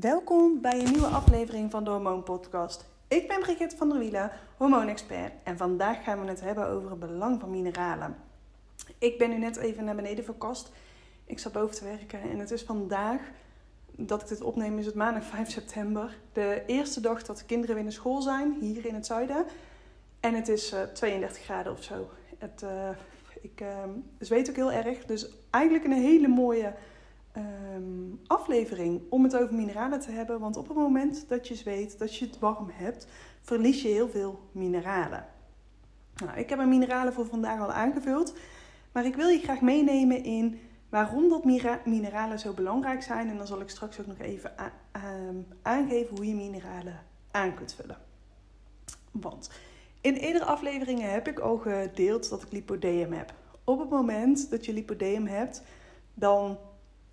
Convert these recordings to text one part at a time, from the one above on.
Welkom bij een nieuwe aflevering van de Hormoon Podcast. Ik ben Brigitte van der Wielen, hormoonexpert en vandaag gaan we het hebben over het belang van mineralen. Ik ben nu net even naar beneden verkast. Ik zat boven te werken en het is vandaag dat ik dit opneem, is het maandag 5 september. De eerste dag dat de kinderen weer naar school zijn, hier in het zuiden. En het is uh, 32 graden of zo. Het, uh, ik uh, zweet ook heel erg. Dus eigenlijk een hele mooie um, aflevering om het over mineralen te hebben. Want op het moment dat je zweet, dat je het warm hebt, verlies je heel veel mineralen. Nou, ik heb mijn mineralen voor vandaag al aangevuld. Maar ik wil je graag meenemen in waarom dat mineralen zo belangrijk zijn. En dan zal ik straks ook nog even aangeven hoe je mineralen aan kunt vullen. Want in eerdere afleveringen heb ik al gedeeld dat ik lipodeum heb. Op het moment dat je lipodeum hebt, dan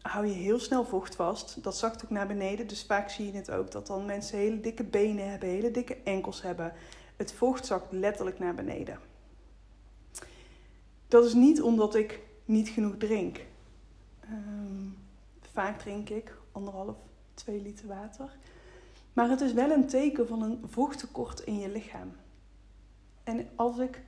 hou je heel snel vocht vast. Dat zakt ook naar beneden. Dus vaak zie je het ook dat dan mensen hele dikke benen hebben, hele dikke enkels hebben. Het vocht zakt letterlijk naar beneden. Dat is niet omdat ik niet genoeg drink. Um, vaak drink ik anderhalf, twee liter water. Maar het is wel een teken van een vochttekort in je lichaam. En als ik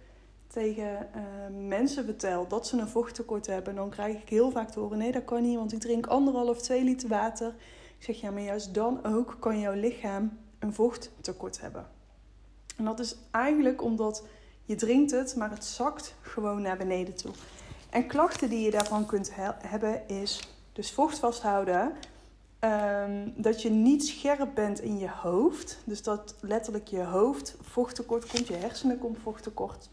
tegen uh, mensen vertel dat ze een vochttekort hebben, dan krijg ik heel vaak te horen: nee, dat kan niet, want ik drink anderhalf, twee liter water. Ik zeg ja, maar juist dan ook kan jouw lichaam een vochttekort hebben. En dat is eigenlijk omdat je drinkt het, maar het zakt gewoon naar beneden toe. En klachten die je daarvan kunt hebben is dus vocht vasthouden. Um, dat je niet scherp bent in je hoofd. Dus dat letterlijk je hoofd vochttekort komt, je hersenen komt vochttekort.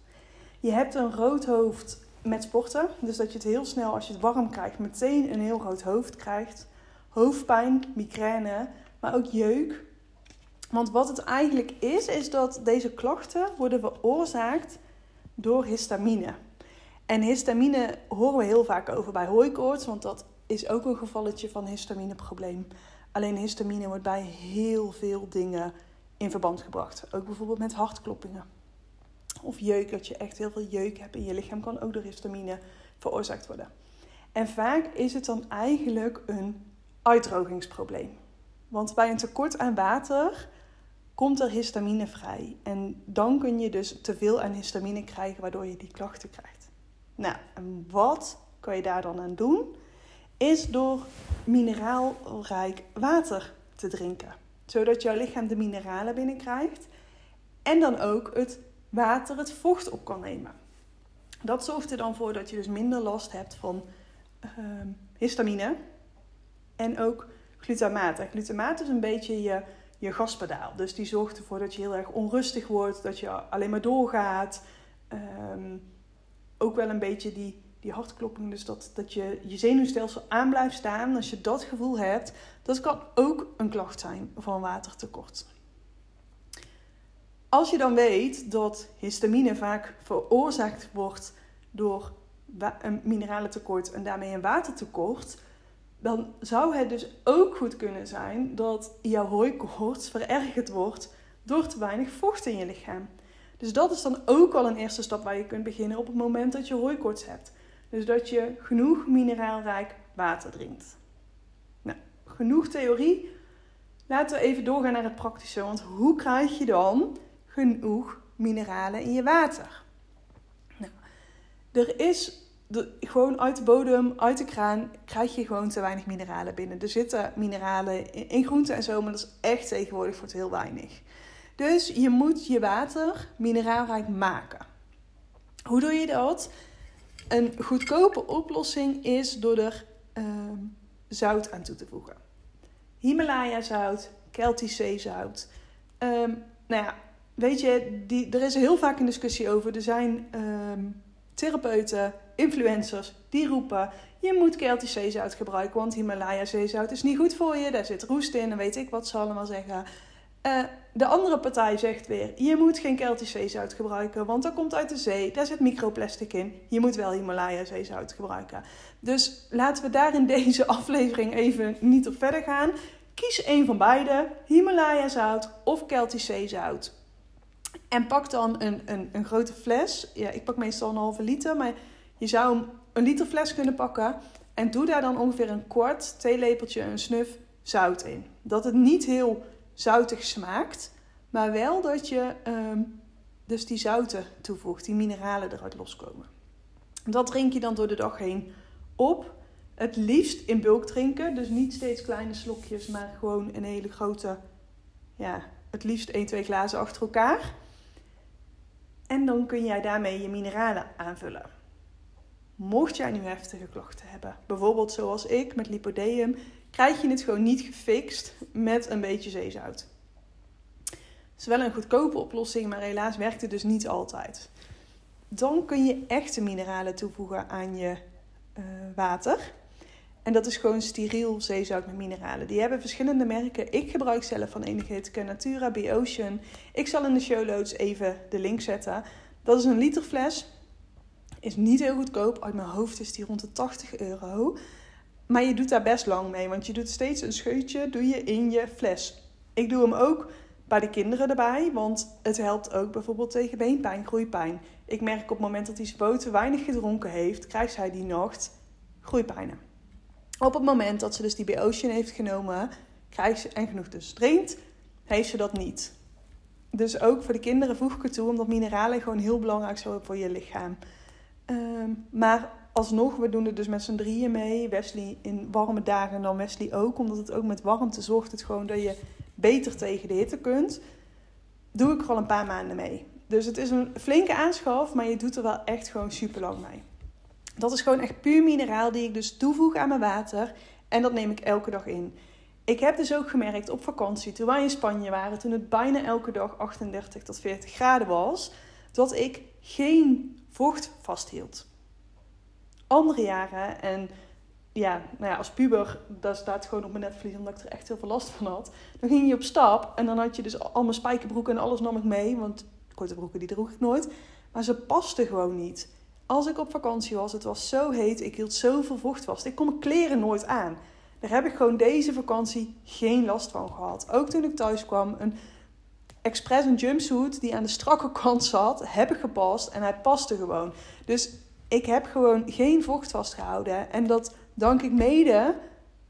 Je hebt een rood hoofd met sporten. Dus dat je het heel snel, als je het warm krijgt, meteen een heel rood hoofd krijgt. Hoofdpijn, migraine, maar ook jeuk. Want wat het eigenlijk is, is dat deze klachten worden veroorzaakt door histamine. En histamine horen we heel vaak over bij hooikoorts, want dat is ook een gevalletje van histamineprobleem. Alleen histamine wordt bij heel veel dingen in verband gebracht. Ook bijvoorbeeld met hartkloppingen. Of jeuk, dat je echt heel veel jeuk hebt in je lichaam, kan ook door histamine veroorzaakt worden. En vaak is het dan eigenlijk een uitdrogingsprobleem. Want bij een tekort aan water komt er histamine vrij. En dan kun je dus te veel aan histamine krijgen, waardoor je die klachten krijgt. Nou, en wat kan je daar dan aan doen? Is door mineraalrijk water te drinken. Zodat jouw lichaam de mineralen binnenkrijgt. En dan ook het water het vocht op kan nemen. Dat zorgt er dan voor dat je dus minder last hebt van uh, histamine en ook glutamaat. Glutamaat is een beetje je, je gaspedaal. Dus die zorgt ervoor dat je heel erg onrustig wordt, dat je alleen maar doorgaat. Um, ook wel een beetje die, die hartklopping, dus dat, dat je je zenuwstelsel aan blijft staan. Als je dat gevoel hebt, dat kan ook een klacht zijn van watertekort. Als je dan weet dat histamine vaak veroorzaakt wordt door een mineralentekort en daarmee een watertekort, dan zou het dus ook goed kunnen zijn dat jouw hooikoorts verergerd wordt door te weinig vocht in je lichaam. Dus dat is dan ook al een eerste stap waar je kunt beginnen op het moment dat je hooikoorts hebt. Dus dat je genoeg mineraalrijk water drinkt. Nou, genoeg theorie. Laten we even doorgaan naar het praktische. Want hoe krijg je dan genoeg mineralen in je water. Nou, er is de, gewoon uit de bodem, uit de kraan, krijg je gewoon te weinig mineralen binnen. Er zitten mineralen in, groenten en zo, maar dat is echt tegenwoordig voor het heel weinig. Dus je moet je water mineraalrijk maken. Hoe doe je dat? Een goedkope oplossing is door er uh, zout aan toe te voegen. Himalaya zout, Keltisch zeezout. Um, nou ja, weet je, die, er is heel vaak een discussie over. Er zijn um, therapeuten, influencers, die roepen... je moet Keltisch zeezout gebruiken, want Himalaya zeezout is niet goed voor je. Daar zit roest in en weet ik wat ze allemaal zeggen. Uh, de andere partij zegt weer: je moet geen Keltisch zeezout gebruiken, want dat komt uit de zee, daar zit microplastic in. Je moet wel Himalaya zeezout gebruiken. Dus laten we daar in deze aflevering even niet op verder gaan. Kies één van beide: Himalaya zout of Keltisch zeezout. En pak dan een, een, een grote fles. Ja, ik pak meestal een halve liter, maar je zou een liter fles kunnen pakken. En doe daar dan ongeveer een kwart theelepeltje, een snuf zout in. Dat het niet heel zoutig smaakt, maar wel dat je ehm, dus die zouten toevoegt, die mineralen eruit loskomen. Dat drink je dan door de dag heen op. Het liefst in bulk drinken, dus niet steeds kleine slokjes, maar gewoon een hele grote, ja, het liefst 1, 2 glazen achter elkaar. En dan kun jij daarmee je mineralen aanvullen. Mocht jij nu heftige klachten hebben, bijvoorbeeld zoals ik met lipodeum, krijg je het gewoon niet gefixt met een beetje zeezout. Het is wel een goedkope oplossing, maar helaas werkt het dus niet altijd. Dan kun je echte mineralen toevoegen aan je uh, water. En dat is gewoon steriel zeezout met mineralen. Die hebben verschillende merken. Ik gebruik zelf van Energetica Natura, B-Ocean. Ik zal in de show notes even de link zetten. Dat is een liter fles. Is niet heel goedkoop. Uit mijn hoofd is die rond de 80 euro. Maar je doet daar best lang mee. Want je doet steeds een scheutje doe je in je fles. Ik doe hem ook bij de kinderen erbij. Want het helpt ook bijvoorbeeld tegen beenpijn, groeipijn. Ik merk op het moment dat hij zijn weinig gedronken heeft, krijgt zij die nacht groeipijnen. Op het moment dat ze dus die B-Ocean heeft genomen, krijgt ze, en genoeg dus drinkt, heeft ze dat niet. Dus ook voor de kinderen voeg ik het toe, omdat mineralen gewoon heel belangrijk zijn voor je lichaam. Ehm, maar alsnog, we doen het dus met z'n drieën mee. Wesley in warme dagen en dan Wesley ook. Omdat het ook met warmte zorgt het gewoon dat je beter tegen de hitte kunt. Doe ik er al een paar maanden mee. Dus het is een flinke aanschaf, maar je doet er wel echt gewoon super lang mee. Dat is gewoon echt puur mineraal die ik dus toevoeg aan mijn water. En dat neem ik elke dag in. Ik heb dus ook gemerkt op vakantie, toen wij in Spanje waren, toen het bijna elke dag 38 tot 40 graden was, dat ik geen vocht vasthield. Andere jaren, en ja, nou ja, als puber, dat staat gewoon op mijn netvlies omdat ik er echt heel veel last van had. Dan ging je op stap en dan had je dus al mijn spijkerbroeken en alles nam ik mee, want korte broeken die droeg ik nooit. Maar ze pasten gewoon niet. Als ik op vakantie was, het was zo heet, ik hield zoveel vocht vast. Ik kon mijn kleren nooit aan. Daar heb ik gewoon deze vakantie geen last van gehad. Ook toen ik thuis kwam, een expres een jumpsuit die aan de strakke kant zat, heb ik gepast en hij paste gewoon. Dus ik heb gewoon geen vocht vastgehouden. En dat dank ik mede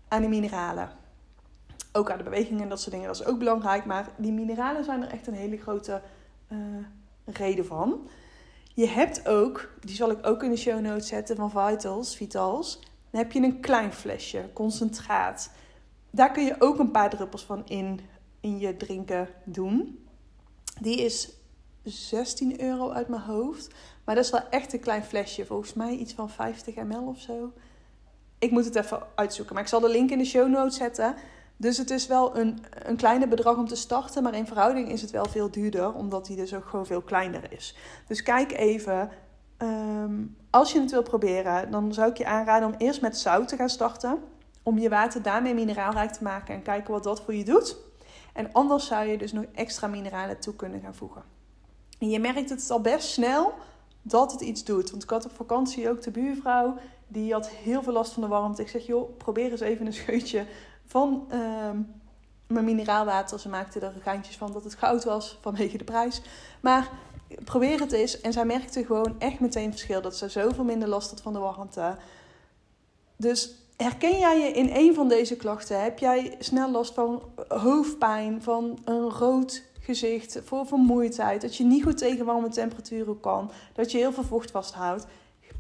aan de mineralen. Ook aan de bewegingen en dat soort dingen, dat is ook belangrijk. Maar die mineralen zijn er echt een hele grote uh, reden van. Je hebt ook, die zal ik ook in de show notes zetten van Vitals, Vitals. Dan heb je een klein flesje, concentraat. Daar kun je ook een paar druppels van in, in je drinken doen. Die is 16 euro uit mijn hoofd. Maar dat is wel echt een klein flesje. Volgens mij iets van 50 ml of zo. Ik moet het even uitzoeken. Maar ik zal de link in de show notes zetten. Dus het is wel een, een kleine bedrag om te starten, maar in verhouding is het wel veel duurder, omdat die dus ook gewoon veel kleiner is. Dus kijk even, ehm, als je het wil proberen, dan zou ik je aanraden om eerst met zout te gaan starten. Om je water daarmee mineraalrijk te maken en kijken wat dat voor je doet. En anders zou je dus nog extra mineralen toe kunnen gaan voegen. En je merkt het al best snel dat het iets doet. Want ik had op vakantie ook de buurvrouw, die had heel veel last van de warmte. Ik zeg, joh, probeer eens even een scheutje van uh, mijn mineraalwater. Ze maakte er geintjes van dat het goud was vanwege de prijs. Maar probeer het eens. En zij merkte gewoon echt meteen verschil. Dat ze zoveel minder last had van de warmte. Dus herken jij je in een van deze klachten? Heb jij snel last van hoofdpijn, van een rood gezicht, voor vermoeidheid, dat je niet goed tegen warme temperaturen kan, dat je heel veel vocht vasthoudt?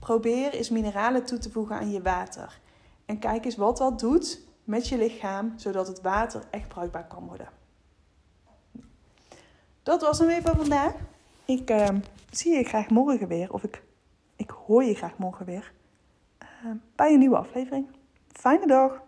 Probeer eens mineralen toe te voegen aan je water. En kijk eens wat dat doet met je lichaam, zodat het water echt bruikbaar kan worden. Dat was hem weer van vandaag. Ik uh, zie je graag morgen weer, of ik, ik hoor je graag morgen weer, uh, bij een nieuwe aflevering. Fijne dag!